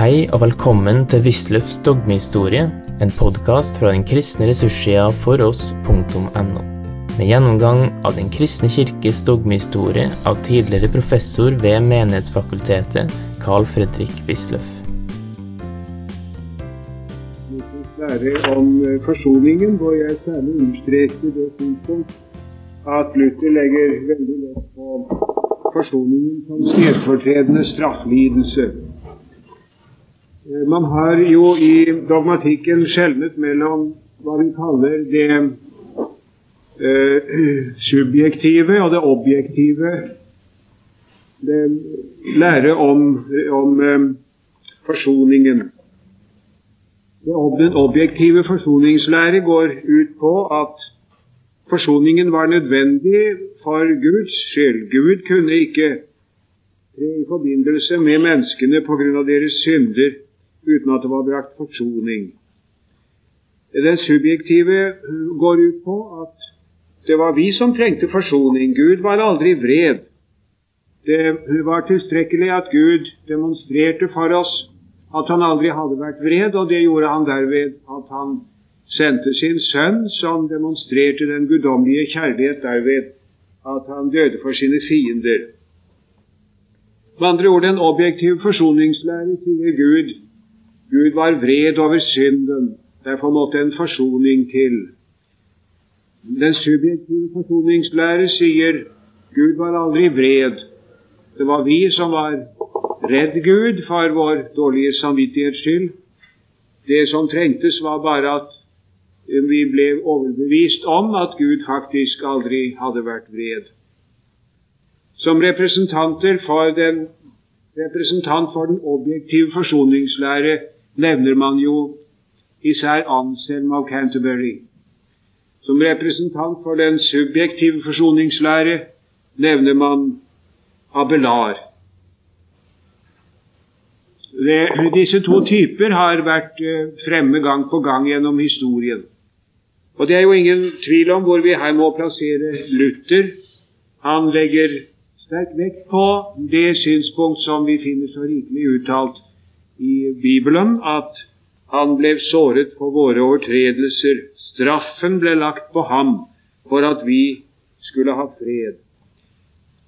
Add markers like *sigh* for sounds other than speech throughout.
Hei og velkommen til Wisløffs dogmehistorie, en podkast fra den kristne ressurssida foross.no. Med gjennomgang av Den kristne kirkes dogmehistorie av tidligere professor ved Menighetsfakultetet, Carl Fredrik Wisløff. lære om eh, forsoningen, hvor jeg særlig understreker det synspunkt at Luther legger veldig lett på forsoningen som stedfortredende strafflidelse. Eh, man har jo i dogmatikken skjelnet mellom hva vi kaller det eh, subjektive og det objektive. Det lære om, om eh, forsoningen. Den objektive forsoningslære går ut på at forsoningen var nødvendig for Guds skyld. Gud kunne ikke tre i forbindelse med menneskene pga. deres synder uten at det var brakt forsoning. Den subjektive går ut på at det var vi som trengte forsoning. Gud var aldri vred. Det var tilstrekkelig at Gud demonstrerte for oss at han aldri hadde vært vred, og det gjorde han derved at han sendte sin sønn, som demonstrerte den guddommelige kjærlighet derved at han døde for sine fiender. Med andre ord, den objektive forsoningslære sier Gud. Gud var vred over synden. Derfor måtte en forsoning til. Den subjektive forsoningslære sier Gud var aldri vred. Det var vi som var redd Gud for vår dårlige samvittighets skyld. Det som trengtes, var bare at vi ble overbevist om at Gud faktisk aldri hadde vært vred. Som representanter for den, representant for den objektive forsoningslære nevner man jo især Anselm av Canterbury. Som representant for den subjektive forsoningslære nevner man Abelar. Disse to typer har vært eh, fremme gang på gang gjennom historien. Og Det er jo ingen tvil om hvor vi her må plassere Luther. Han legger sterk vekt på det synspunkt som vi finner så rikelig uttalt i Bibelen, at han ble såret for våre overtredelser. Straffen ble lagt på ham for at vi skulle ha fred.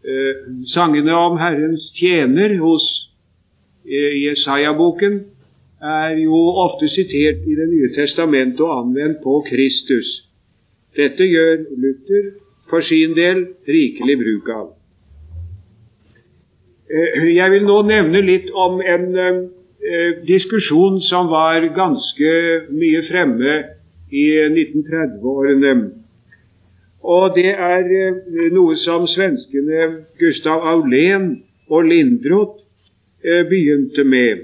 Eh, sangene om Herrens tjener hos Jesaja-boken er jo ofte sitert i Det nye testamentet og anvendt på Kristus. Dette gjør Luther for sin del rikelig bruk av. Eh, jeg vil nå nevne litt om en eh, diskusjon som var ganske mye fremme i 1930-årene. Og det er eh, noe som svenskene Gustav Aulén og Lindroth Eh, begynte med.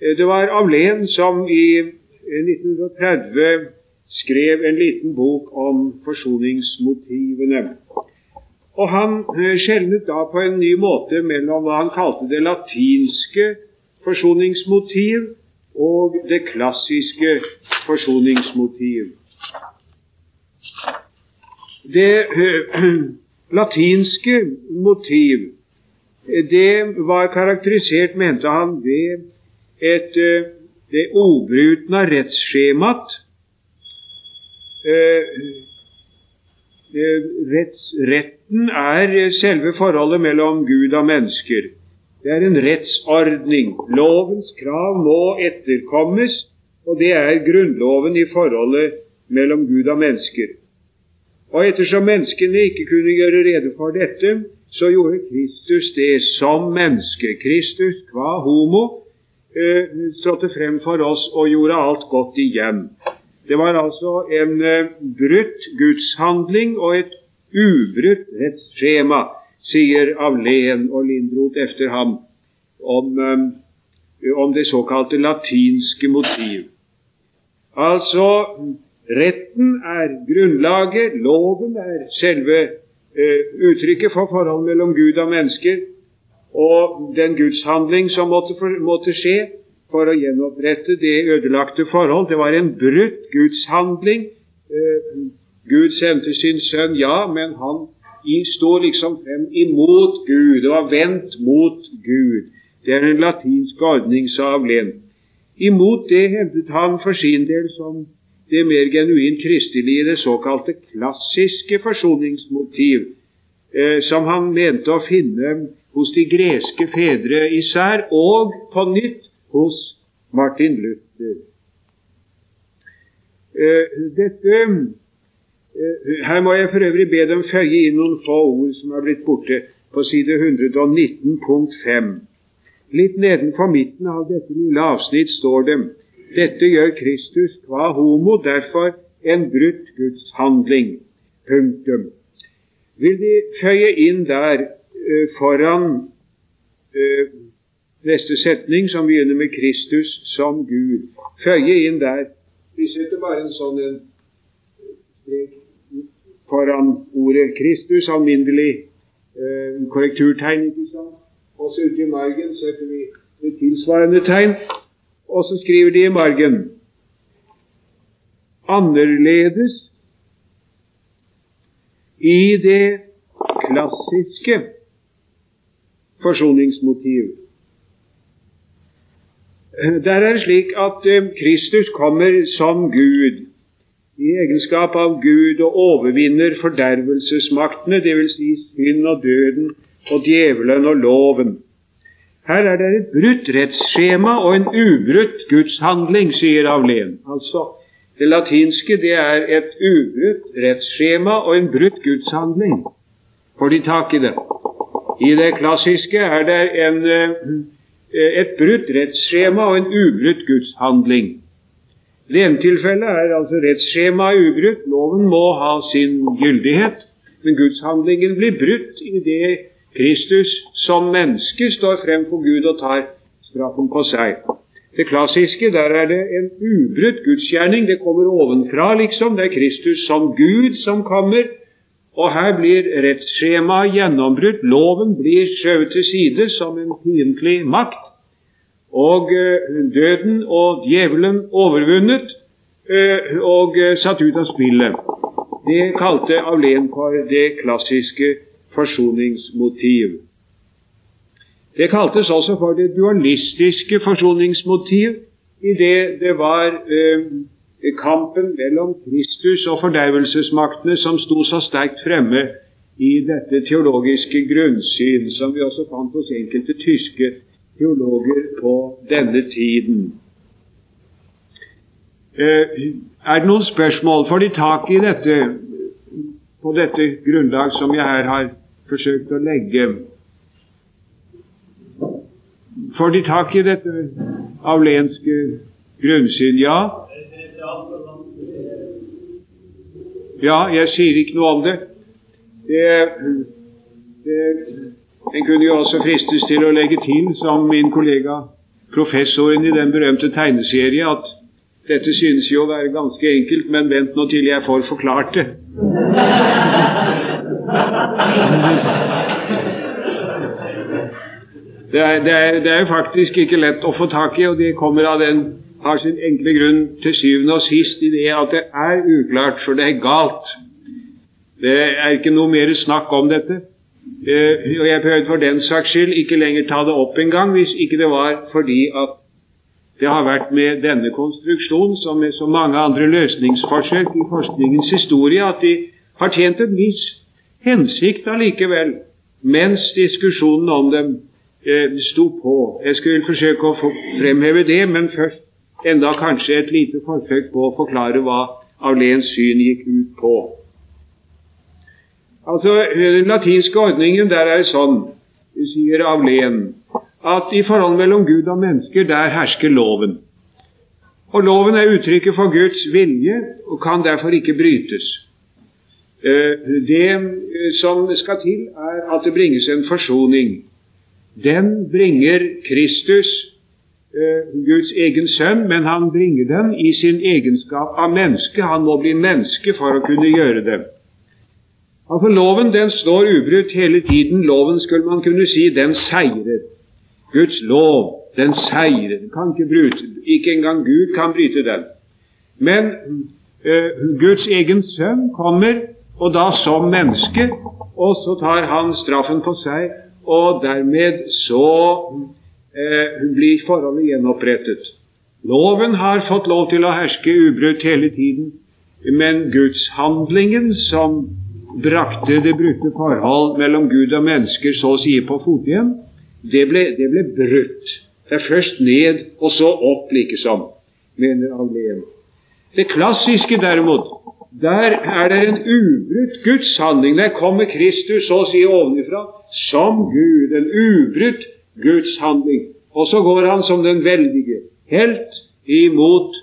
Eh, det var Aulén som i 1930 eh, skrev en liten bok om forsoningsmotivene. Og Han skjelnet da på en ny måte mellom hva han kalte det latinske forsoningsmotiv og det klassiske forsoningsmotiv. Det *clears throat* latinske motiv det var karakterisert, mente han, ved et, eh, det ubrutne rettsskjemaet. Eh, eh, retten er selve forholdet mellom Gud og mennesker. Det er en rettsordning. Lovens krav må etterkommes, og det er grunnloven i forholdet mellom Gud og mennesker. Og ettersom menneskene ikke kunne gjøre rede for dette, så gjorde Kristus det som menneske. Kristus kva homo eh, trådte frem for oss og gjorde alt godt igjen. Det var altså en eh, brutt gudshandling og et ubrutt rettsskjema, sier Avlen og Lindroth efter ham om, eh, om det såkalte latinske motiv. Altså, retten er grunnlaget, loven er selve Eh, uttrykket for forholdet mellom Gud og mennesker, og den gudshandling som måtte, for, måtte skje for å gjenopprette det ødelagte forhold. Det var en brutt gudshandling. Eh, Gud sendte sin sønn, ja, men han sto liksom frem imot Gud. Det var vendt mot Gud. Det er en latinsk ordning, sa Avlen. Imot det hevdet han for sin del som det mer genuint kristelige, det såkalte klassiske forsoningsmotiv, eh, som han mente å finne hos de greske fedre især, og på nytt hos Martin Luther. Eh, dette Her må jeg for øvrig be dem føye inn noen få ord som er blitt borte, på side 119 punkt 5. Litt nedenfor midten av dette lille avsnitt står det dette gjør Kristus qua homo, derfor en brutt Guds handling. Punktum. Vil De føye inn der uh, foran uh, neste setning, som begynner med Kristus som Gud, føye inn der Vi setter bare en sånn en strek foran ordet Kristus, alminnelig eh, korrekturtegn, ikke sant? Og så ute i margen setter vi det tilsvarende tegn. Og så skriver de i margen annerledes i det klassiske forsoningsmotiv. Der er det slik at eh, Kristus kommer som Gud, i egenskap av Gud, og overvinner fordervelsesmaktene, dvs. Si synd og døden og djevelen og loven. Her er det et brutt rettsskjema og en ubrutt gudshandling, sier Avlen. Altså, det latinske det er et ubrutt rettsskjema og en brutt gudshandling. Får de tak i det? I det klassiske er det en, eh, et brutt rettsskjema og en ubrutt gudshandling. Det ene tilfellet er altså rettsskjemaet ubrutt. Loven må ha sin gyldighet, men gudshandlingen blir brutt i det Kristus som menneske står frem for Gud og tar straffen på seg. Det klassiske, der er det en ubrutt gudsgjerning. Det kommer ovenfra, liksom. Det er Kristus som Gud som kommer. Og her blir rettsskjemaet gjennombrutt. Loven blir skjøvet til side som en fiendtlig makt. Og uh, døden og djevelen overvunnet uh, og uh, satt ut av spillet. Det kalte Avlen for det klassiske forsoningsmotiv. Det kaltes også for det dualistiske forsoningsmotiv, idet det var eh, kampen mellom Kristus og fordervelsesmaktene som sto så sterkt fremme i dette teologiske grunnsyn, som vi også fant hos enkelte tyske teologer på denne tiden. Eh, er det noen spørsmål? Får de tak i dette på dette grunnlag som jeg her har forsøkt å legge. Får de tak i dette avlenske grunnsyn? Ja. Ja, jeg sier ikke noe om det. det, det en kunne jo også fristes til å legge til, som min kollega professoren i den berømte tegneserie, at dette synes jo å være ganske enkelt, men vent nå til jeg får forklart det. Det er, det, er, det er, faktisk ikke lett å få tak i, og det kommer av den har sin enkle grunn til syvende og sist i det at det er uklart, for det er galt. Det er ikke noe mer snakk om dette. Eh, og jeg prøvde for den saks skyld ikke lenger ta det opp engang, hvis ikke det var fordi at det har vært med denne konstruksjonen som med så mange andre løsningsforsøk i forskningens historie at de har tjent en viss hensikt allikevel, mens diskusjonen om dem eh, sto på. Jeg skulle forsøke å fremheve det, men først enda kanskje et lite forsøk på å forklare hva Aulens syn gikk ut på. Altså, Den latinske ordningen der er sånn, sier Avlen, at i forholdet mellom Gud og mennesker, der hersker loven. Og loven er uttrykket for Guds vilje og kan derfor ikke brytes. Eh, det eh, som skal til, er at det bringes en forsoning. Den bringer Kristus, eh, Guds egen sønn, men han bringer den i sin egenskap av menneske. Han må bli menneske for å kunne gjøre det. Altså Loven den står ubrutt hele tiden. Loven skulle man kunne si den seirer. Guds lov, den seirer. Den kan ikke bryte. Ikke engang Gud kan bryte den. Men uh, Guds egen sønn kommer og da som menneske, og så tar han straffen på seg, og dermed så uh, blir forholdet gjenopprettet. Loven har fått lov til å herske ubrutt hele tiden, men gudshandlingen som brakte det brutte forhold mellom Gud og mennesker så å si på fote igjen, det ble, det ble brutt. Det er først ned og så opp, likesom, mener Aglen. Det klassiske, derimot, der er det en ubrutt Guds handling. Der kommer Kristus så å si ovenifra som Gud. En ubrutt Guds handling. Og så går han som den veldige helt imot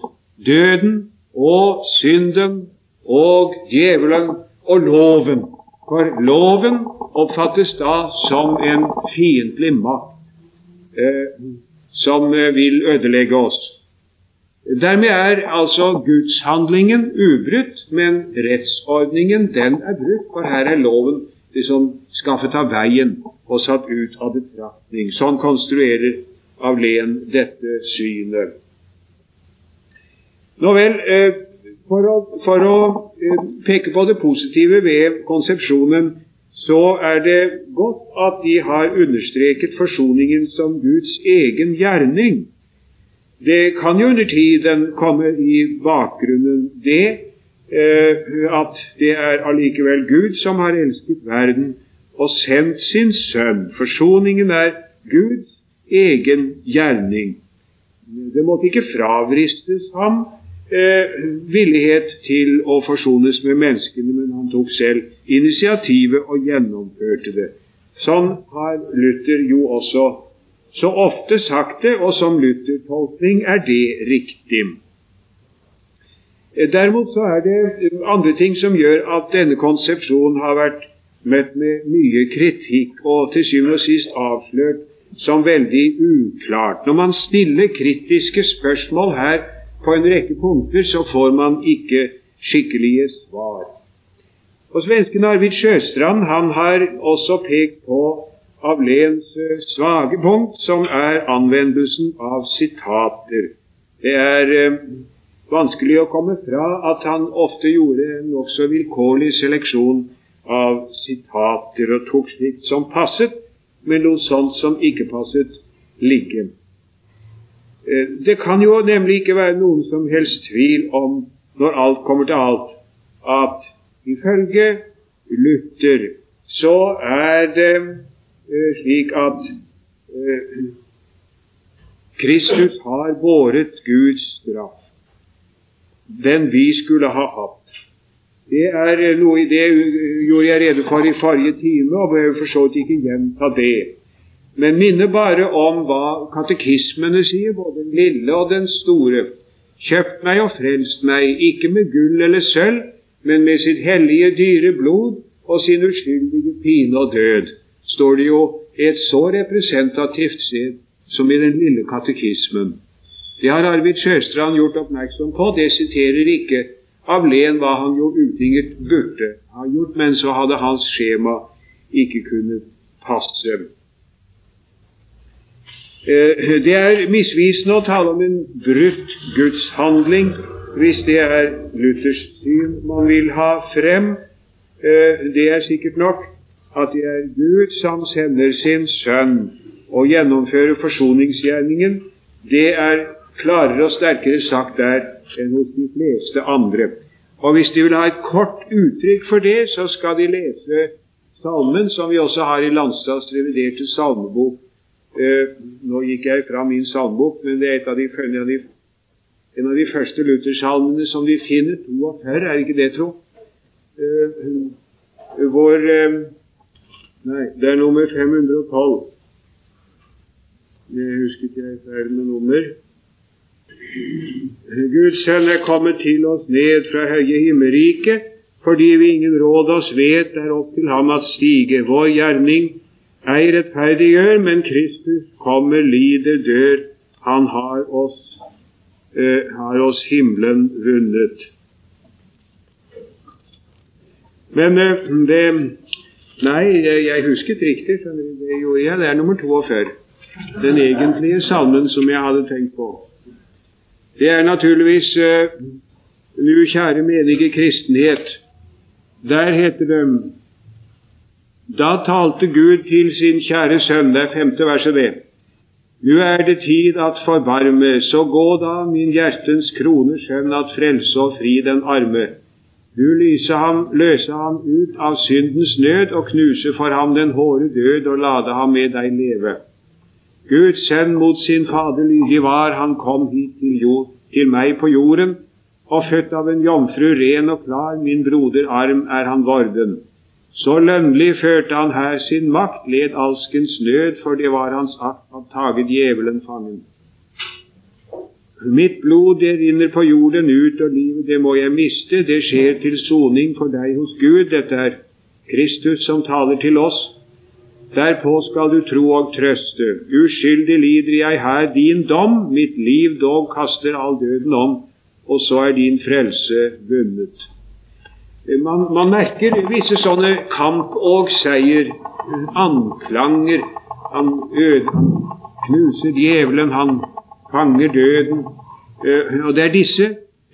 døden og synden og djevelen og loven. For loven oppfattes da som en fiendtlig makt eh, som eh, vil ødelegge oss. Dermed er altså gudshandlingen ubrutt, men rettsordningen den er brutt, for her er loven liksom skaffet av veien og satt ut av betraktning. Sånn konstruerer Avlen dette synet. Nå vel, eh, for å, for å eh, peke på det positive ved konsepsjonen, så er det godt at de har understreket forsoningen som Guds egen gjerning. Det kan jo under tiden komme i bakgrunnen det eh, at det er allikevel Gud som har elsket verden og sendt sin sønn. Forsoningen er Guds egen gjerning. Det måtte ikke fravristes ham eh, villighet til å forsones med menneskene, men han tok selv initiativet og gjennomførte det. Sånn har Luther jo også så ofte sagt det, og som Luther-tolkning er det riktig. Eh, derimot så er det andre ting som gjør at denne konsepsjonen har vært møtt med mye kritikk, og til syvende og sist avslørt som veldig uklart. Når man stiller kritiske spørsmål her på en rekke punkter, så får man ikke skikkelige svar. Og Svensken Arvid Sjøstrand han har også pekt på Avlens eh, svake punkt, som er anvendelsen av sitater. Det er eh, vanskelig å komme fra at han ofte gjorde en nokså vilkårlig seleksjon av sitater og tok slikt som passet, men lot sånt som ikke passet, ligge. Eh, det kan jo nemlig ikke være noen som helst tvil om, når alt kommer til alt, at ifølge Luther så er det eh, slik at eh, Kristus har båret Guds straff, den vi skulle ha hatt. Det er noe i det gjorde jeg rede for i forrige time, og behøver for så vidt ikke gjenta det men minner bare om hva katekismene sier, både den lille og den store. Kjøpt meg og frelst meg, ikke med gull eller sølv, men med sitt hellige, dyre blod og sin uskyldige pine og død, står det jo et så representativt sted som i den lille katekismen. Det har Arvid Sjøstrand gjort oppmerksom på. Det siterer ikke av len hva han jo utinget burde ha gjort, men så hadde hans skjema ikke kunnet passe. Eh, det er misvisende å tale om en brutt gudshandling hvis det er Luthers syn man vil ha frem. Eh, det er sikkert nok at det er Gud som sender sin sønn og gjennomfører forsoningsgjerningen. Det er klarere og sterkere sagt der enn hos de fleste andre. Og Hvis de vil ha et kort uttrykk for det, så skal de lese salmen, som vi også har i Landstads reviderte salmebok Eh, nå gikk jeg fra min salmebok, men det er et av de, en av de, en av de første Luthersalmene som vi finner. 42, er ikke det, tro? Eh, vår eh, Nei, det er nummer 512. Jeg husker ikke jeg ferdig med nummer. Guds sønn er kommet til oss ned fra høye himmelriket, fordi vi ingen råd oss vet er opp til ham at stige. Vår gjerning ei rettferdiggjør, men Kristus kommer, lider, dør. Han har oss, eh, har oss himmelen vunnet. Men eh, det Nei, jeg husket riktig. Det gjorde jeg. Det er nummer 42. Den egentlige salmen som jeg hadde tenkt på. Det er naturligvis eh, Nu, kjære menige kristenhet. Der heter det da talte Gud til sin kjære sønn, det er femte verset det. Nu er det tid at forbarme, så gå da, min hjertens krone skjønn, at frelse og fri den arme. Du lyse ham, løse ham ut av syndens nød, og knuse for ham den hårde død, og lade ham med deg leve. Gud send mot sin Fader lydig var, han kom hit til, jord, til meg på jorden, og født av en jomfru ren og klar, min broder arm er han vorden. Så lønnlig førte han her sin makt, led alskens nød, for det var hans akt å tage djevelen fangen. Mitt blod, det rinner på jorden ut, og livet, det må jeg miste. Det skjer til soning for deg hos Gud. Dette er Kristus som taler til oss. Derpå skal du tro og trøste. Uskyldig lider jeg her din dom, mitt liv dog kaster all døden om, og så er din frelse vunnet. Man, man, merker visse sånne kamp- og seier, anklanger. Han, øde, knuser djevelen, han fanger døden. Uh, og Det er disse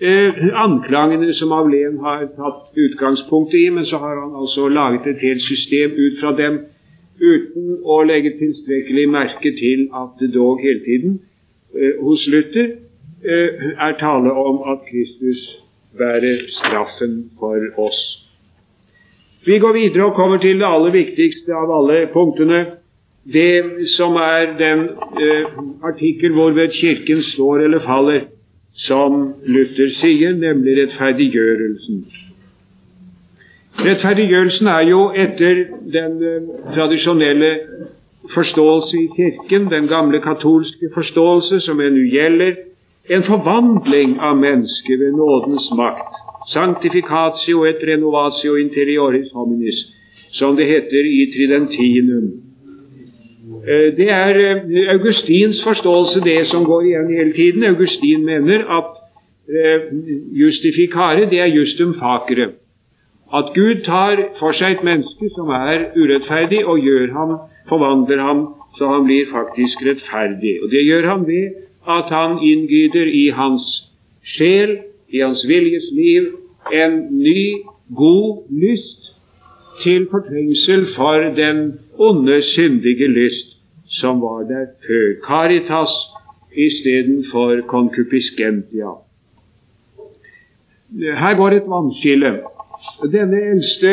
uh, anklagene som Avlen har tatt utgangspunkt i, men så har han altså laget et helt system ut fra dem uten å legge tilstrekkelig merke til at det dog hele tiden uh, hos Luther er tale om at Kristus bærer straffen for oss. Vi går videre og kommer til det aller viktigste av alle punktene. Det som er den eh, artikkel hvorved Kirken står eller faller, som Luther sier, nemlig rettferdiggjørelsen. Rettferdiggjørelsen er jo etter den eh, tradisjonelle forståelse i Kirken, den gamle katolske forståelse som ennå gjelder, en forvandling av mennesket ved nådens makt. Sanctificatio et renovatio interioris hominis, som det heter i Tridentinum. Eh, det er eh, Augustins forståelse, det som går igjen hele tiden. Augustin mener at eh, justificare, det er justum facere. At Gud tar for seg et menneske som er urettferdig, og gjør ham, forvandler ham så han blir faktisk rettferdig. Og Det gjør han ved at han inngyter i hans sjel, i hans viljes liv, en ny, god lyst til fortrengsel for den onde, syndige lyst som var der før. Caritas istedenfor concupiscentia. Her går et vannskille. Denne, eldste,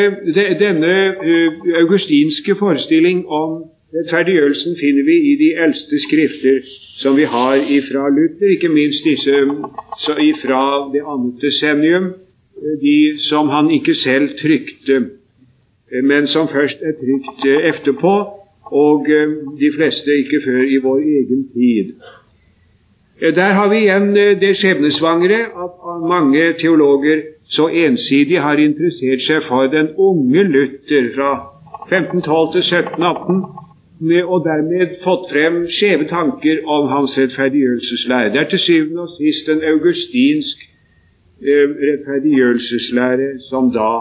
denne uh, augustinske forestilling om Rettferdiggjørelsen finner vi i de eldste skrifter som vi har ifra Luther, ikke minst disse ifra det annet desennium, de som han ikke selv trykte, men som først er trykt etterpå, og de fleste ikke før i vår egen tid. Der har vi igjen det skjebnesvangre at mange teologer så ensidig har interessert seg for den unge Luther fra 1512 til 1718, og dermed fått frem skjeve tanker om hans rettferdiggjørelseslære. Det er til syvende og sist en augustinsk eh, rettferdiggjørelseslære som da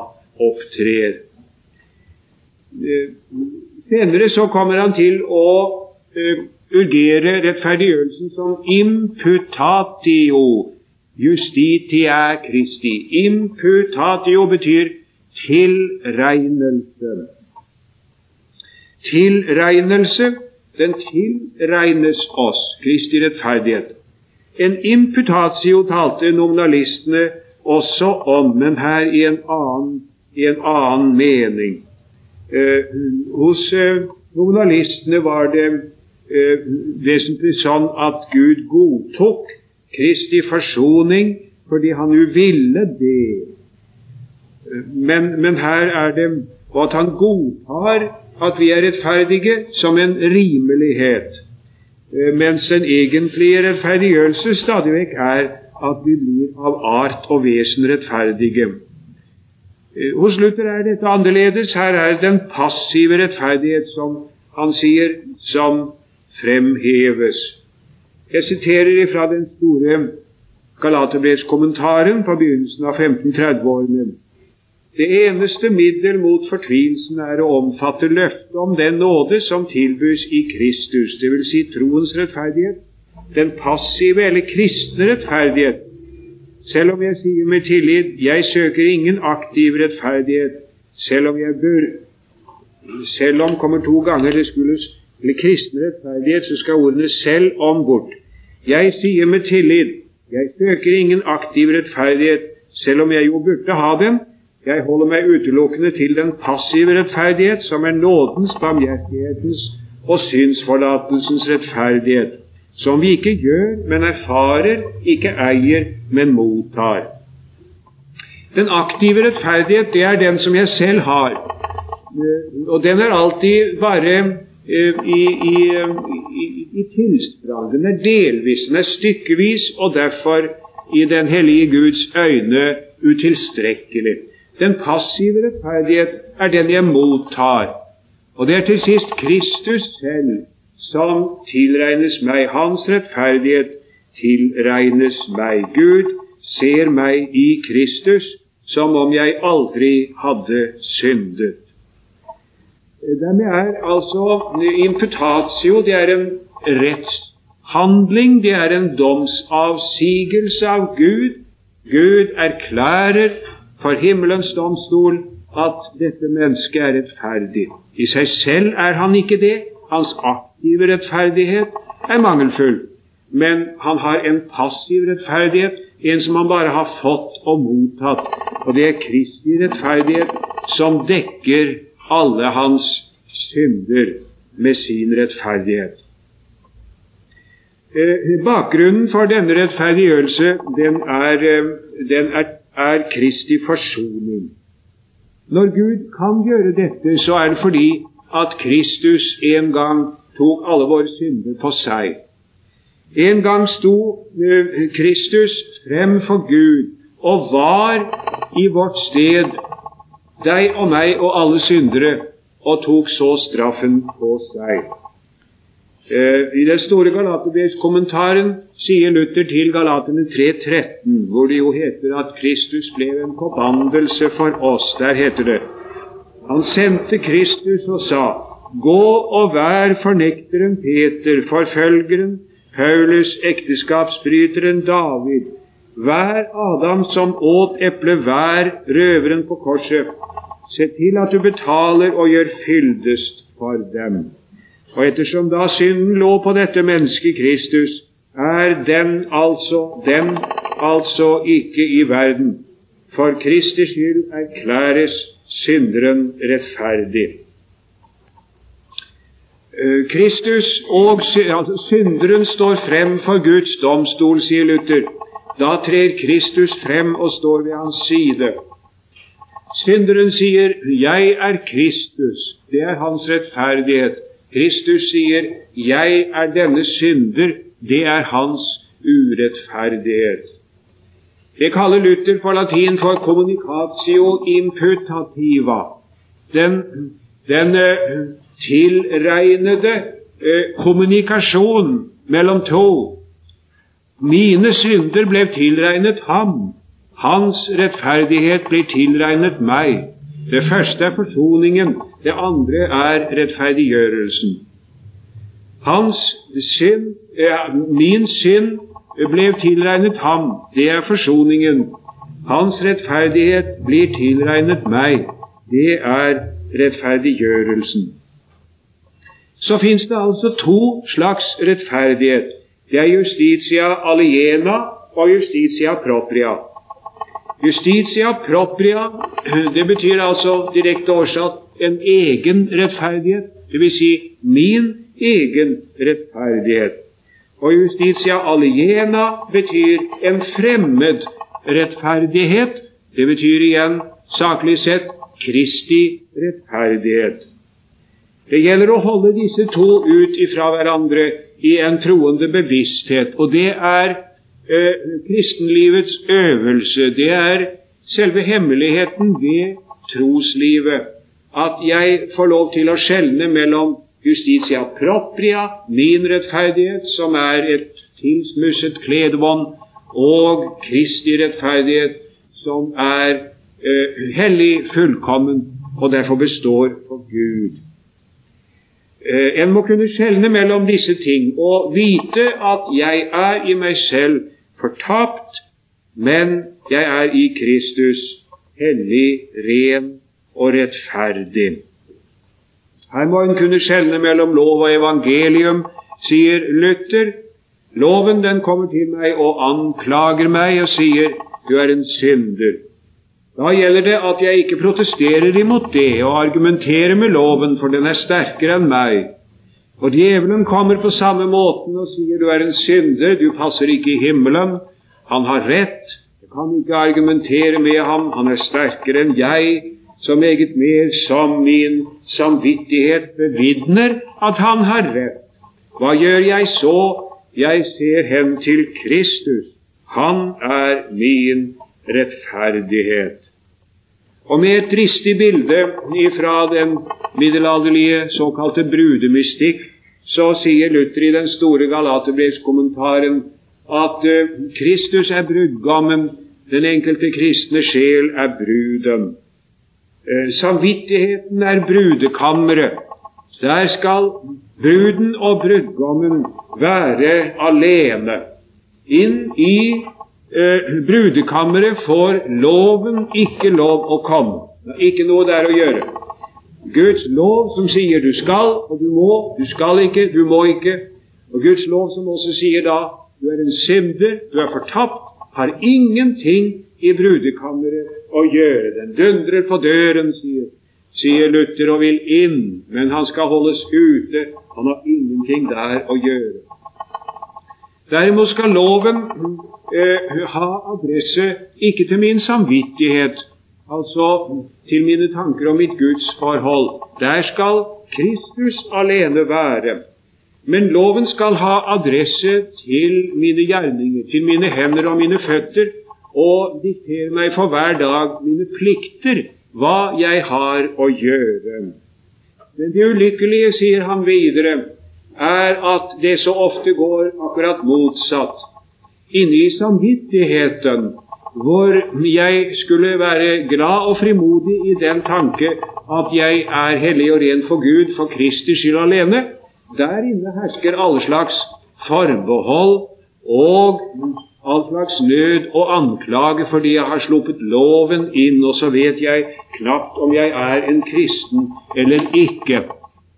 opptrer. Eh, senere så kommer han til å eh, urgere rettferdiggjørelsen som imputatio justitia Christi. Imputatio betyr tilregnelse tilregnelse, den tilregnes oss, Kristi rettferdighet. En imputatio talte nominalistene også om, men her i en annen, i en annen mening. Eh, hos eh, nominalistene var det eh, vesentlig sånn at Gud godtok Kristi forsoning fordi han jo ville det. Eh, men, men her er det og at han godtar at vi er rettferdige som en rimelighet, eh, mens den egentlige rettferdiggjørelse stadig vekk er at vi blir av art og vesen rettferdige. Eh, hos Luther er dette annerledes. Her er den passive rettferdighet, som han sier, som fremheves. Jeg siterer fra den store Galaterbrevskommentaren på begynnelsen av 1530-årene. Det eneste middel mot fortvilelsen er å omfatte løftet om den nåde som tilbys i Kristus, dvs. Si troens rettferdighet, den passive eller kristne rettferdighet. Selv om jeg sier med tillit jeg søker ingen aktiv rettferdighet, selv om jeg bør Selv om kommer to ganger det skulle eller kristen rettferdighet, så skal ordene selv om bort. Jeg sier med tillit, jeg søker ingen aktiv rettferdighet, selv om jeg jo burde ha den. Jeg holder meg utelukkende til den passive rettferdighet, som er nådens, barmhjertighetens og synsforlatelsens rettferdighet, som vi ikke gjør, men erfarer, ikke eier, men mottar. Den aktive rettferdighet, det er den som jeg selv har. Og den er alltid bare eh, i, i, i, i tilsprang. Den er delvis, den er stykkevis, og derfor i den hellige Guds øyne utilstrekkelig. Den passive rettferdighet er den jeg mottar. Og det er til sist Kristus selv som tilregnes meg. Hans rettferdighet tilregnes meg. Gud ser meg i Kristus som om jeg aldri hadde syndet. Dermed er altså imputatio det er en rettshandling, det er en domsavsigelse av Gud. Gud erklærer for himmelens domstol at dette mennesket er rettferdig. I seg selv er han ikke det. Hans aktive rettferdighet er mangelfull. Men han har en passiv rettferdighet, en som han bare har fått og mottatt. Og det er Kristi rettferdighet som dekker alle hans synder med sin rettferdighet. Eh, bakgrunnen for denne rettferdiggjørelse den er, eh, den er, er Kristi forsoning. Når Gud kan gjøre dette, så er det fordi at Kristus en gang tok alle våre synder på seg. En gang sto eh, Kristus frem for Gud og var i vårt sted, deg og meg og alle syndere, og tok så straffen på seg. Eh, I den store Galaterbrevskommentaren sier Luther til Galaterne 3.13, hvor det jo heter at Kristus ble en forbandelse for oss. Der heter det Han sendte Kristus og sa:" Gå og vær fornekteren Peter, forfølgeren, Paulus, ekteskapsbryteren David. Vær Adam som åt eplet, vær røveren på korset. Se til at du betaler og gjør fyldest for dem. Og ettersom da synden lå på dette mennesket Kristus, er den altså, den altså ikke i verden. For Kristi skyld erklæres synderen rettferdig. Eh, Kristus og altså synderen står frem for Guds domstol, sier Luther. Da trer Kristus frem og står ved hans side. Synderen sier 'Jeg er Kristus'. Det er hans rettferdighet. Kristus sier 'Jeg er denne synder'. Det er hans urettferdighet. Det kaller Luther på latin for 'communicatio imputativa'. Den, den uh, tilregnede uh, kommunikasjon mellom to. Mine synder ble tilregnet ham. Hans rettferdighet blir tilregnet meg. Det første er forsoningen. Det andre er rettferdiggjørelsen. Hans synd, min synd ble tilregnet ham. Det er forsoningen. Hans rettferdighet blir tilregnet meg. Det er rettferdiggjørelsen. Så fins det altså to slags rettferdighet. Det er justitia aliena og justitia propria. Justitia propria, *clears throat* det betyr altså direkte oversatt en egen rettferdighet, dvs. Si min egen rettferdighet. Og justitia aliena betyr en fremmed rettferdighet. Det betyr igjen, saklig sett, Kristi rettferdighet. Det gjelder å holde disse to ut ifra hverandre i en troende bevissthet, og det er eh, kristenlivets øvelse. Det er selve hemmeligheten ved troslivet at jeg får lov til å skjelne mellom justitia propria, min rettferdighet, som er et tilsmusset kledebånd, og Kristi rettferdighet, som er eh, hellig, fullkommen, og derfor består for Gud. Eh, en må kunne skjelne mellom disse ting og vite at jeg er i meg selv fortapt, men jeg er i Kristus hellig, ren og rettferdig. Her må en kunne skjelne mellom lov og evangelium, sier Luther. Loven den kommer til meg og anklager meg og sier du er en synder. Da gjelder det at jeg ikke protesterer imot det og argumenterer med loven, for den er sterkere enn meg. Og djevelen kommer på samme måten og sier du er en synder, du passer ikke i himmelen. Han har rett, jeg kan ikke argumentere med ham, han er sterkere enn jeg, så meget mer som min samvittighet bevitner at han har rett. Hva gjør jeg så? Jeg ser hen til Kristus. Han er min rettferdighet. Og med et dristig bilde fra den middelalderlige såkalte brudemystikk, så sier Luther i den store Galaterbrevskommentaren at uh, Kristus er brudgommen, den enkelte kristne sjel er bruden. Uh, samvittigheten er brudekammeret. Der skal bruden og brudgommen være alene. Inn i eh, brudekammeret får loven ikke lov å komme. Ikke noe der å gjøre. Guds lov som sier du skal, og du må, du skal ikke, du må ikke. Og Guds lov som også sier da du er en synder, du er fortapt, har ingenting i brudekammeret å gjøre. Den dundrer på døren, sier, sier Luther, og vil inn, men han skal holdes ute. Han har ingenting der å gjøre. Derimot skal loven eh, ha adresse ikke til min samvittighet, altså til mine tanker om mitt gudsforhold. Der skal Kristus alene være. Men loven skal ha adresse til mine gjerninger, til mine hender og mine føtter, og diktere meg for hver dag mine plikter, hva jeg har å gjøre. Men det ulykkelige, sier han videre, er at det så ofte går akkurat motsatt. Inni samvittigheten, hvor jeg skulle være glad og frimodig i den tanke at jeg er hellig og ren for Gud for Kristi skyld alene, der inne hersker alle slags forbehold og all slags nød og anklage fordi jeg har sluppet loven inn, og så vet jeg knapt om jeg er en kristen eller ikke.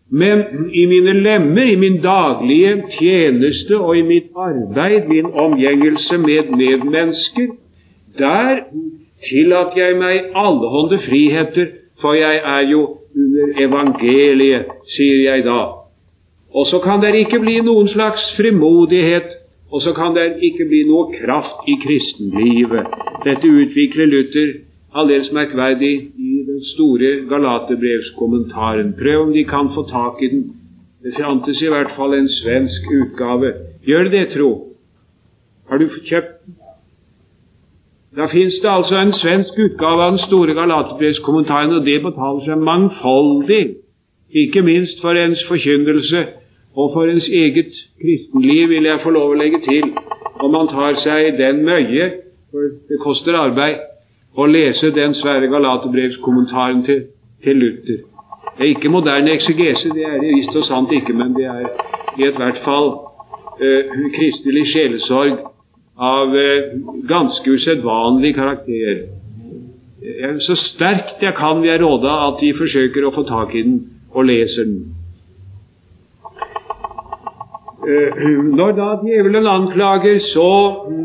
Men i mine lemmer, i min daglige tjeneste og i mitt arbeid, min omgjengelse med medmennesker, der tillater jeg meg allehånde friheter, for jeg er jo under evangeliet, sier jeg da. Og så kan det ikke bli noen slags frimodighet, og så kan det ikke bli noe kraft i kristenlivet. Dette utvikler Luther aldeles merkverdig i den store Galaterbrevskommentaren. Prøv om de kan få tak i den. Det fantes i hvert fall en svensk utgave. Gjør det, tro? Har du kjøpt? Da fins det altså en svensk utgave av den store Galaterbrevskommentaren, og det betaler seg mangfoldig, ikke minst for ens forkynnelse og for ens eget kristenliv, vil jeg få lov å legge til, om man tar seg den møye, for det koster arbeid å lese den svære Galaterbrevskommentaren til, til Luther. Det er ikke moderne eksegese, det er det visst og sant ikke, men det er i ethvert fall uh, kristelig sjelesorg av uh, ganske usedvanlig karakter. Så sterkt jeg kan vil jeg råde at vi forsøker å få tak i den og leser den. Når da djevelen anklager, så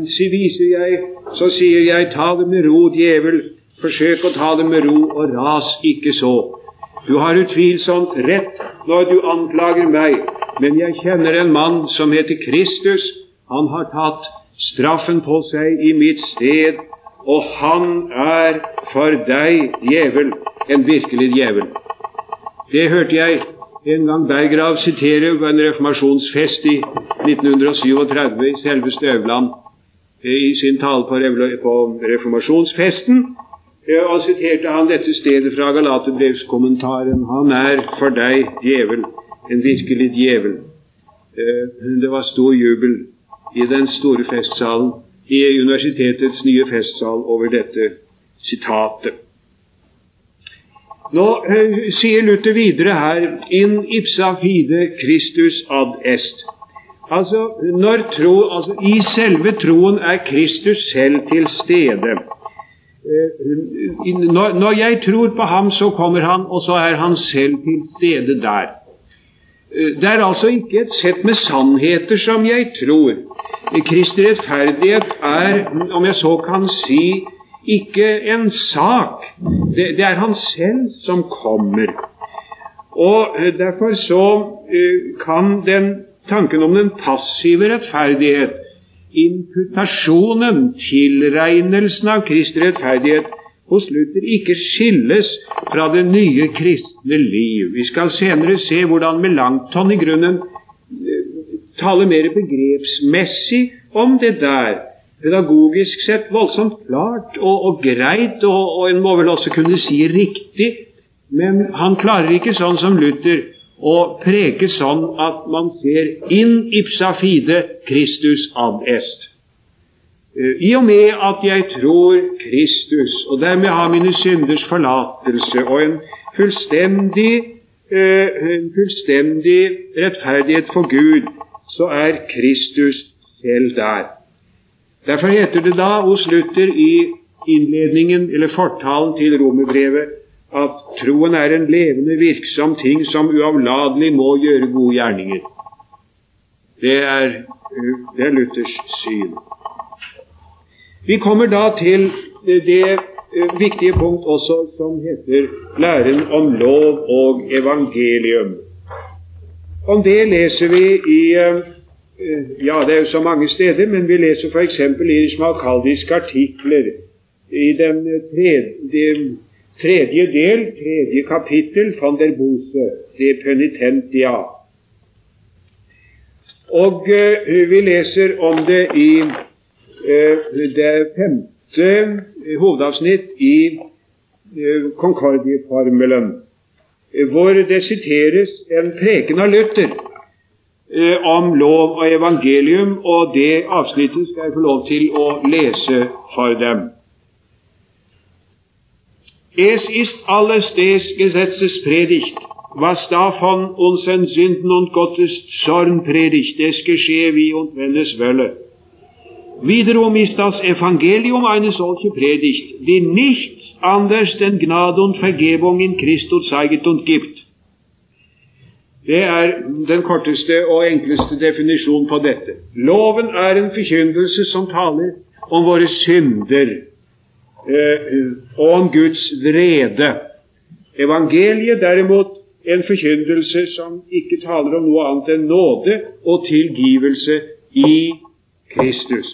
viser jeg så sier jeg, ta det med ro, djevel, forsøk å ta det med ro, og ras ikke så. Du har utvilsomt rett når du anklager meg, men jeg kjenner en mann som heter Kristus. Han har tatt straffen på seg i mitt sted, og han er for deg, djevel, en virkelig djevel. Det hørte jeg en gang Berggrav sitere på en reformasjonsfest i 1937 i selve Støvland i sin tale på, reformasjonsfesten. Og siterte han dette stedet fra Galaterbrevskommentaren. Han er for deg djevel, en virkelig djevel. Eh, det var stor jubel i den store festsalen, i universitetets nye festsal, over dette sitatet. Nå eh, sier Luther videre her in ipsa fide Christus ad est. Altså, tro, altså, I selve troen er Kristus selv til stede. Når jeg tror på ham, så kommer han, og så er han selv til stede der. Det er altså ikke et sett med sannheter som jeg tror. Kristi rettferdighet er, om jeg så kan si, ikke en sak. Det, det er han selv som kommer. Og Derfor så kan den tanken om den passive rettferdighet imputasjonen, tilregnelsen av Kristi rettferdighet, hos Luther ikke skilles fra det nye kristne liv. Vi skal senere se hvordan Melanchthon i grunnen eh, taler mer begrepsmessig om det der. Pedagogisk sett voldsomt klart og, og greit, og, og en må vel også kunne si riktig, men han klarer ikke sånn som Luther å preke sånn at man ser inn ipsa fide Kristus ad est. Eh, I og med at jeg tror Kristus, og dermed har mine synders forlatelse og en fullstendig, eh, en fullstendig rettferdighet for Gud, så er Kristus selv der. Derfor heter det da hos Luther i innledningen eller fortalen til romerbrevet at troen er en levende, virksom ting som uavlatelig må gjøre gode gjerninger. Det er, det er Luthers syn. Vi kommer da til det eh, viktige punkt også som heter læren om lov og evangelium. Om det leser vi i eh, Ja, det er jo så mange steder, men vi leser f.eks. i smakaldiske artikler i den tredje Tredje del, tredje kapittel, van der Bose, de penitentia. Og uh, vi leser om det i det femte hovedavsnitt i Concordieformelen, hvor det siteres en preken av Luther om lov og evangelium, og det avsnittet skal jeg få lov til å lese for dem. Es ist alles des Gesetzes Predigt, was davon unseren Sünden und Gottes Zorn predigt, es geschehe wie und wenn es wolle. Wiederum ist das Evangelium eine solche Predigt, die nichts anders denn Gnade und Vergebung in Christus zeigt und gibt. Det er den korteste og enkleste definisjonen på dette. Loven er en forkynnelse som taler om våre synder Eh, og om Guds vrede. Evangeliet derimot en forkynnelse som ikke taler om noe annet enn nåde og tilgivelse i Kristus.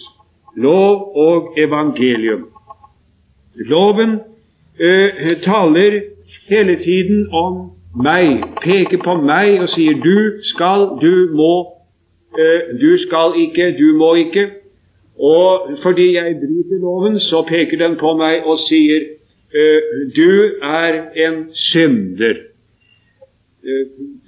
Lov og evangelium. Loven uh, taler hele tiden om meg, peker på meg og sier du skal, du må, uh, du skal ikke, du må ikke. Og fordi jeg bryter loven, så peker den på meg og sier du er en synder.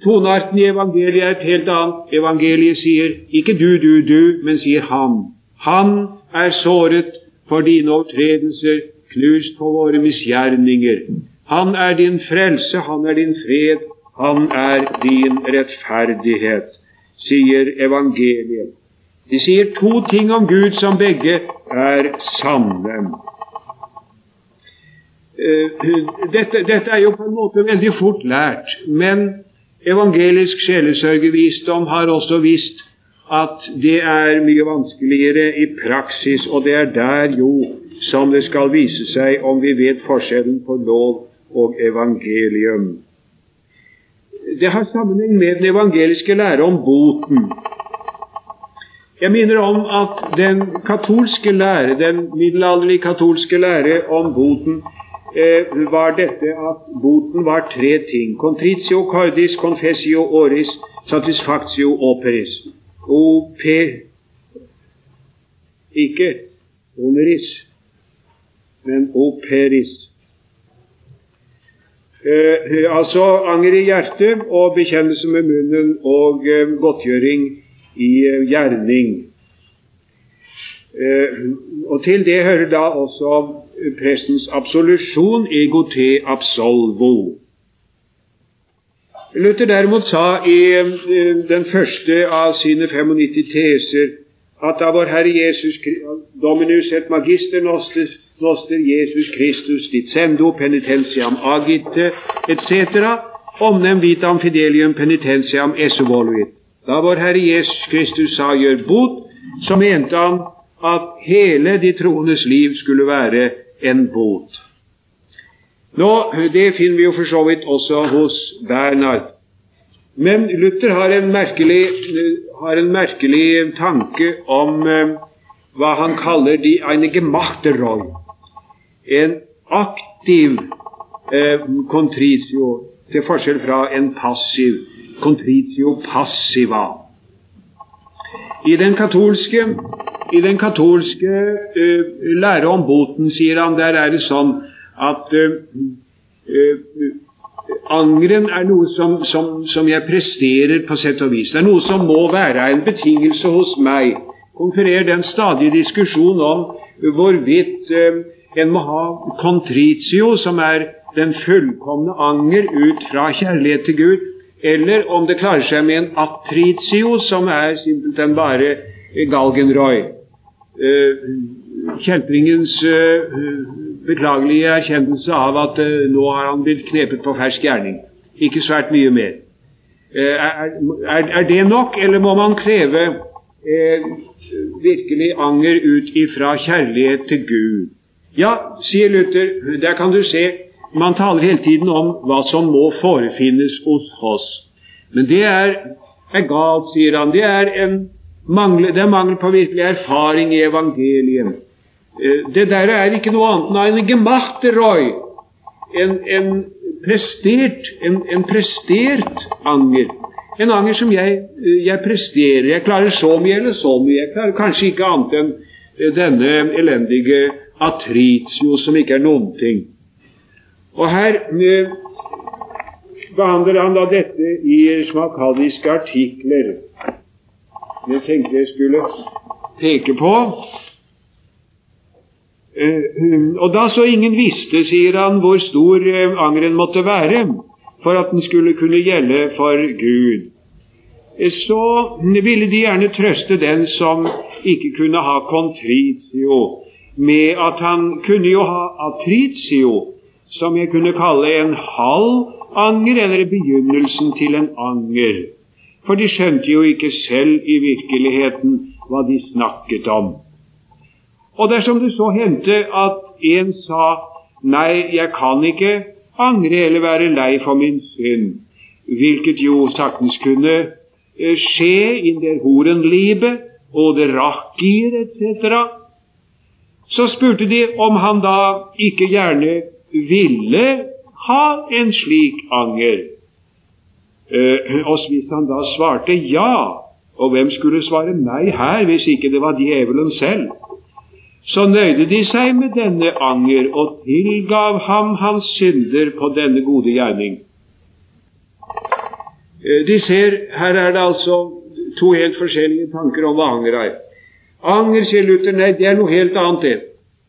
Tonearten i evangeliet er et helt annet. Evangeliet sier ikke du, du, du, men sier han. Han er såret for dine overtredelser, knust for våre misgjerninger. Han er din frelse, han er din fred, han er din rettferdighet, sier evangeliet. De sier to ting om Gud som begge er sanne. Eh, dette, dette, er jo på en måte veldig fort lært, men evangelisk sjelesørgervisdom har også visst at det er mye vanskeligere i praksis, og det er der jo som det skal vise seg om vi vet forskjellen på lov og evangelium. Det har sammenheng med den evangeliske lære om boten. Jeg minner om at den katolske lære, den middelalderlige katolske lære om boten, eh, var dette at boten var tre ting. Contritio cordis, confessio oris, satisfactio operis. OP Ikke oneris, men operis. Eh, altså anger i hjertet og bekjennelse med munnen og eh, godtgjøring i eh, gjerning. Eh, og Til det hører da også prestens absolusjon, ego te absolvo. Luther derimot sa i den første av sine 95 teser at da vår Herre Jesus Dominus et magister nostris, noster Jesus Christus dicendo penitentiam agite etc. omnem vitam fidelium penitentiam esovoluit. Da vår Herre Jesus Kristus sa 'gjør bot', så mente han at hele de troendes liv skulle være en bot. Nå, Det finner vi jo for så vidt også hos Bernhard. Men Luther har en merkelig, har en merkelig tanke om eh, hva han kaller de eine gemachte. En aktiv eh, contritio, til forskjell fra en passiv contritio passiva. I den katolske, i den katolske uh, lære om boten, sier han, der er det sånn at uh, uh, angeren er noe som, som, som, jeg presterer på sett og vis. Det er noe som må være en betingelse hos meg. Konfererer den stadige diskusjon om hvorvidt en må ha contritio, som er den fullkomne anger ut fra kjærlighet til Gud, eller om det klarer seg med en atritio, som er simpelthen bare Galgenroy. Kjeltringens beklagelige erkjennelse av at uh, nå har han blitt knepet på fersk gjerning. Ikke svært mye mer. Er, er, er, det nok, eller må man kreve virkelig anger ut ifra kjærlighet til Gud? Ja, sier Luther, der kan du se man taler hele tiden om hva som må forefinnes hos oss. Men det er, er galt, sier han. Det er, en mangel, det er mangel på virkelig erfaring i evangeliet. Eh, det der er ikke noe annet enn en gemachteroi, en, en, prestert, en, en prestert anger. En anger som jeg, eh, jeg, presterer. Jeg klarer så mye eller så mye. Jeg klarer kanskje ikke annet enn eh, denne elendige atritio, som ikke er noen ting. Og her eh, behandler han da dette i smakadiske artikler. Det tenkte jeg skulle peke på. Uh, og da så ingen visste, sier han, hvor stor uh, angeren måtte være for at den skulle kunne gjelde for Gud, så ville de gjerne trøste den som ikke kunne ha contritio, med at han kunne jo ha atritio, som jeg kunne kalle en halv anger, eller begynnelsen til en anger. For de skjønte jo ikke selv i virkeligheten hva de snakket om. Og dersom det så hendte at en sa nei, jeg kan ikke angre eller være lei for min synd, hvilket jo saktens kunne eh, skje in der horenlibe og det rakkir etc., så spurte de om han da ikke gjerne ville ha en slik anger. Eh, og hvis han da svarte ja, og hvem skulle svare nei her hvis ikke det var djevelen selv, så nøyde de seg med denne anger og tilgav ham hans synder på denne gode gjerning. Eh, de ser, Her er det altså to helt forskjellige tanker om hva anger er. Anger, sier Luther, nei, det er noe helt annet. Det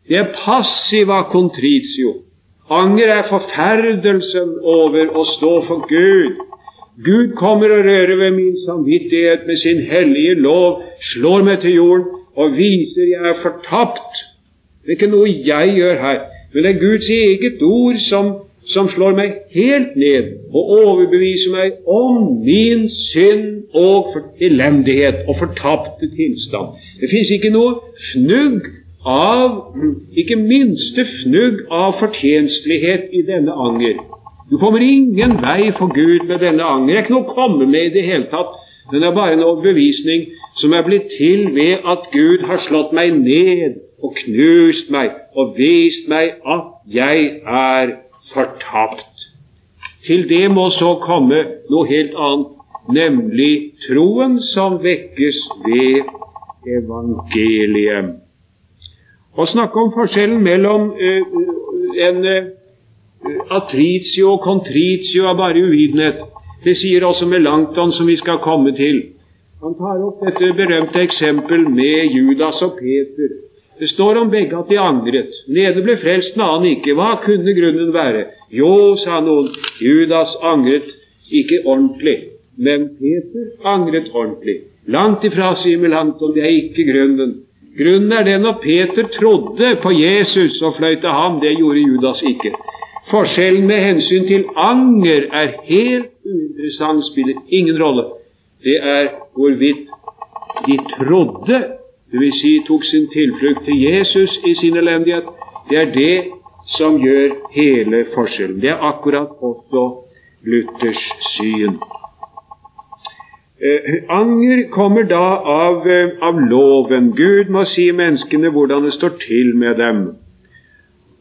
Det er passiva contritio. Anger er forferdelsen over å stå for Gud. Gud kommer og rører ved min samvittighet med sin hellige lov, slår meg til jorden og viser jeg er fortapt. Det er ikke noe jeg gjør her, men det er Guds eget ord som, som slår meg helt ned og overbeviser meg om min synd og elendighet og fortapte tilstand. Det fins ikke noe fnugg av ikke minste fnugg av fortjenstlighet i denne anger. Du kommer ingen vei for Gud med denne anger. Det er ikke noe å komme med i det hele tatt. Den er bare en overbevisning som er blitt til ved at Gud har slått meg ned og knust meg og vist meg at jeg er fortapt. Til det må så komme noe helt annet, nemlig troen som vekkes ved evangeliet. Å snakke om forskjellen mellom uh, en uh, atritio og contritio er bare uvitenhet. Det sier også Melanchthon, som vi skal komme til. Han tar opp dette berømte eksempel med Judas og Peter. Det står om begge at de angret. Den ene ble frelst, den annen ikke. Hva kunne grunnen være? Jo, sa noen, Judas angret ikke ordentlig, men Peter angret ordentlig. Langt ifra, sier Melanchthon, det er ikke grunnen. Grunnen er den at Peter trodde på Jesus og fløy til ham. Det gjorde Judas ikke. Forskjellen med hensyn til anger er helt uinteressant, spiller ingen rolle. Det er hvorvidt de trodde, dvs. Si, tok sin tilflukt til Jesus i sin elendighet. Det er det som gjør hele forskjellen. Det er akkurat også Luthers syn. Eh, anger kommer da av, eh, av, loven. Gud må si menneskene hvordan det står til med dem.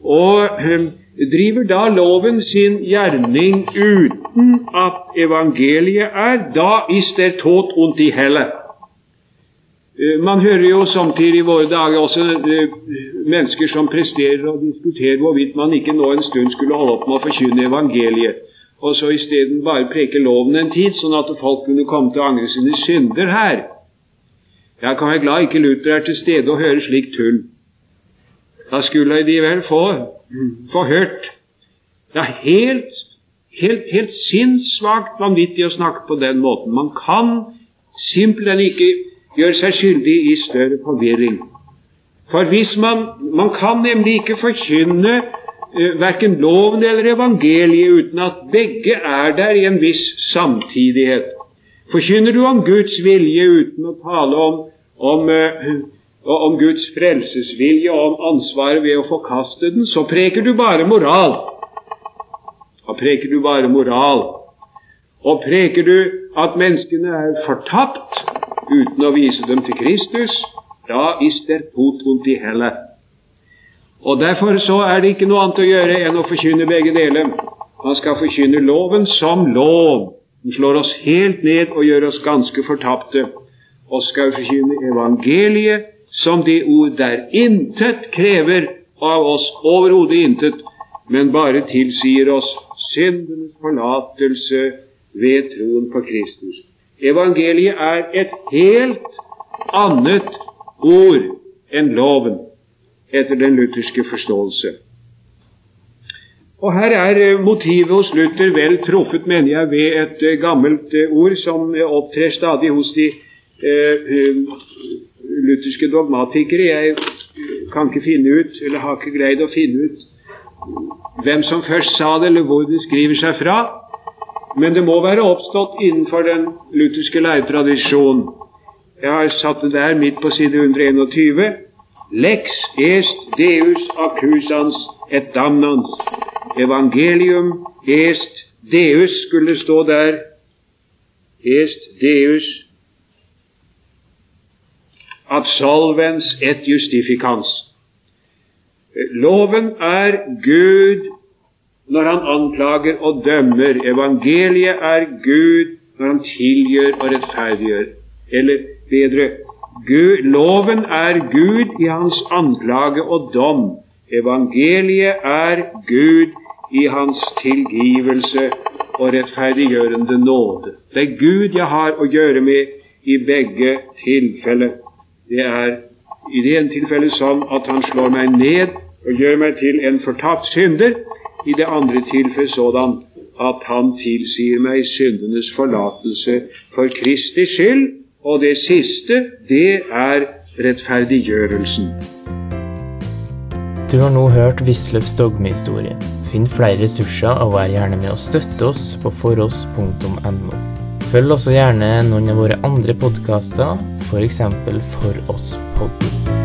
Og eh, driver da loven sin gjerning uten at evangeliet er, da ist der tot und i helle. Eh, man hører jo samtidig i våre dager også eh, mennesker som presterer og diskuterer hvorvidt man ikke nå en stund skulle holde opp med å forkynne evangeliet, og så isteden bare preke loven en tid, sånn at folk kunne komme til å angre sine synder her. Jeg kan være glad ikke Luther er til stede og hører slikt tull. Da skulle de vel få, få hørt. Det er helt, helt, helt sinnssvakt vanvittig å snakke på den måten. Man kan simpelthen ikke gjøre seg skyldig i større forvirring. For hvis man, man kan nemlig ikke forkynne eh, verken loven eller evangeliet uten at begge er der i en viss samtidighet. Forkynner du om Guds vilje uten å tale om, om, eh, om Guds frelsesvilje og om ansvaret ved å forkaste den, så preker du bare moral. Da preker du bare moral. Og preker du at menneskene er fortapt, uten å vise dem til Kristus, da ist der tot und i helle. Og Derfor så er det ikke noe annet å gjøre enn å forkynne begge deler. Man skal forkynne loven som lov. Den slår oss helt ned og gjør oss ganske fortapte. Og skal forkynne evangeliet som det ord der intet krever av oss, overhodet intet, men bare tilsier oss syndenes forlatelse ved troen på Kristus. Evangeliet er et helt annet ord enn loven, etter den lutherske forståelse. Og Her er eh, motivet hos Luther vel truffet, mener jeg, ved et eh, gammelt eh, ord som opptrer stadig hos de uh, lutherske dogmatikere. Jeg kan ikke finne ut, eller har ikke greid å finne ut, hvem som først sa det, eller hvor det skriver seg fra. Men det må være oppstått innenfor den lutherske læretradisjon. Jeg har satt det der midt på side 121. Lex est Deus accusans et damnans. Evangelium est Deus skulle stå der. Est Deus absolvens et justifikans. Loven er Gud når han anklager og dømmer. Evangeliet er Gud når han tilgjør og rettferdiggjør. Eller bedre Gud, loven er Gud i hans anklage og dom. Evangeliet er Gud i hans tilgivelse og rettferdiggjørende nåde. Det er Gud jeg har å gjøre med i begge tilfeller. Det er i det ene tilfellet sånn at han slår meg ned og gjør meg til en fortapt synder i det andre tilfellet sådan at han tilsier meg syndenes forlatelse for Kristi skyld, og det siste, det er rettferdiggjørelsen. Du har nå hørt Wisløffs dogmehistorie. Finn flere ressurser og vær gjerne med å støtte oss på foross.no. Følg også gjerne noen av våre andre podkaster, f.eks. For oss-podden.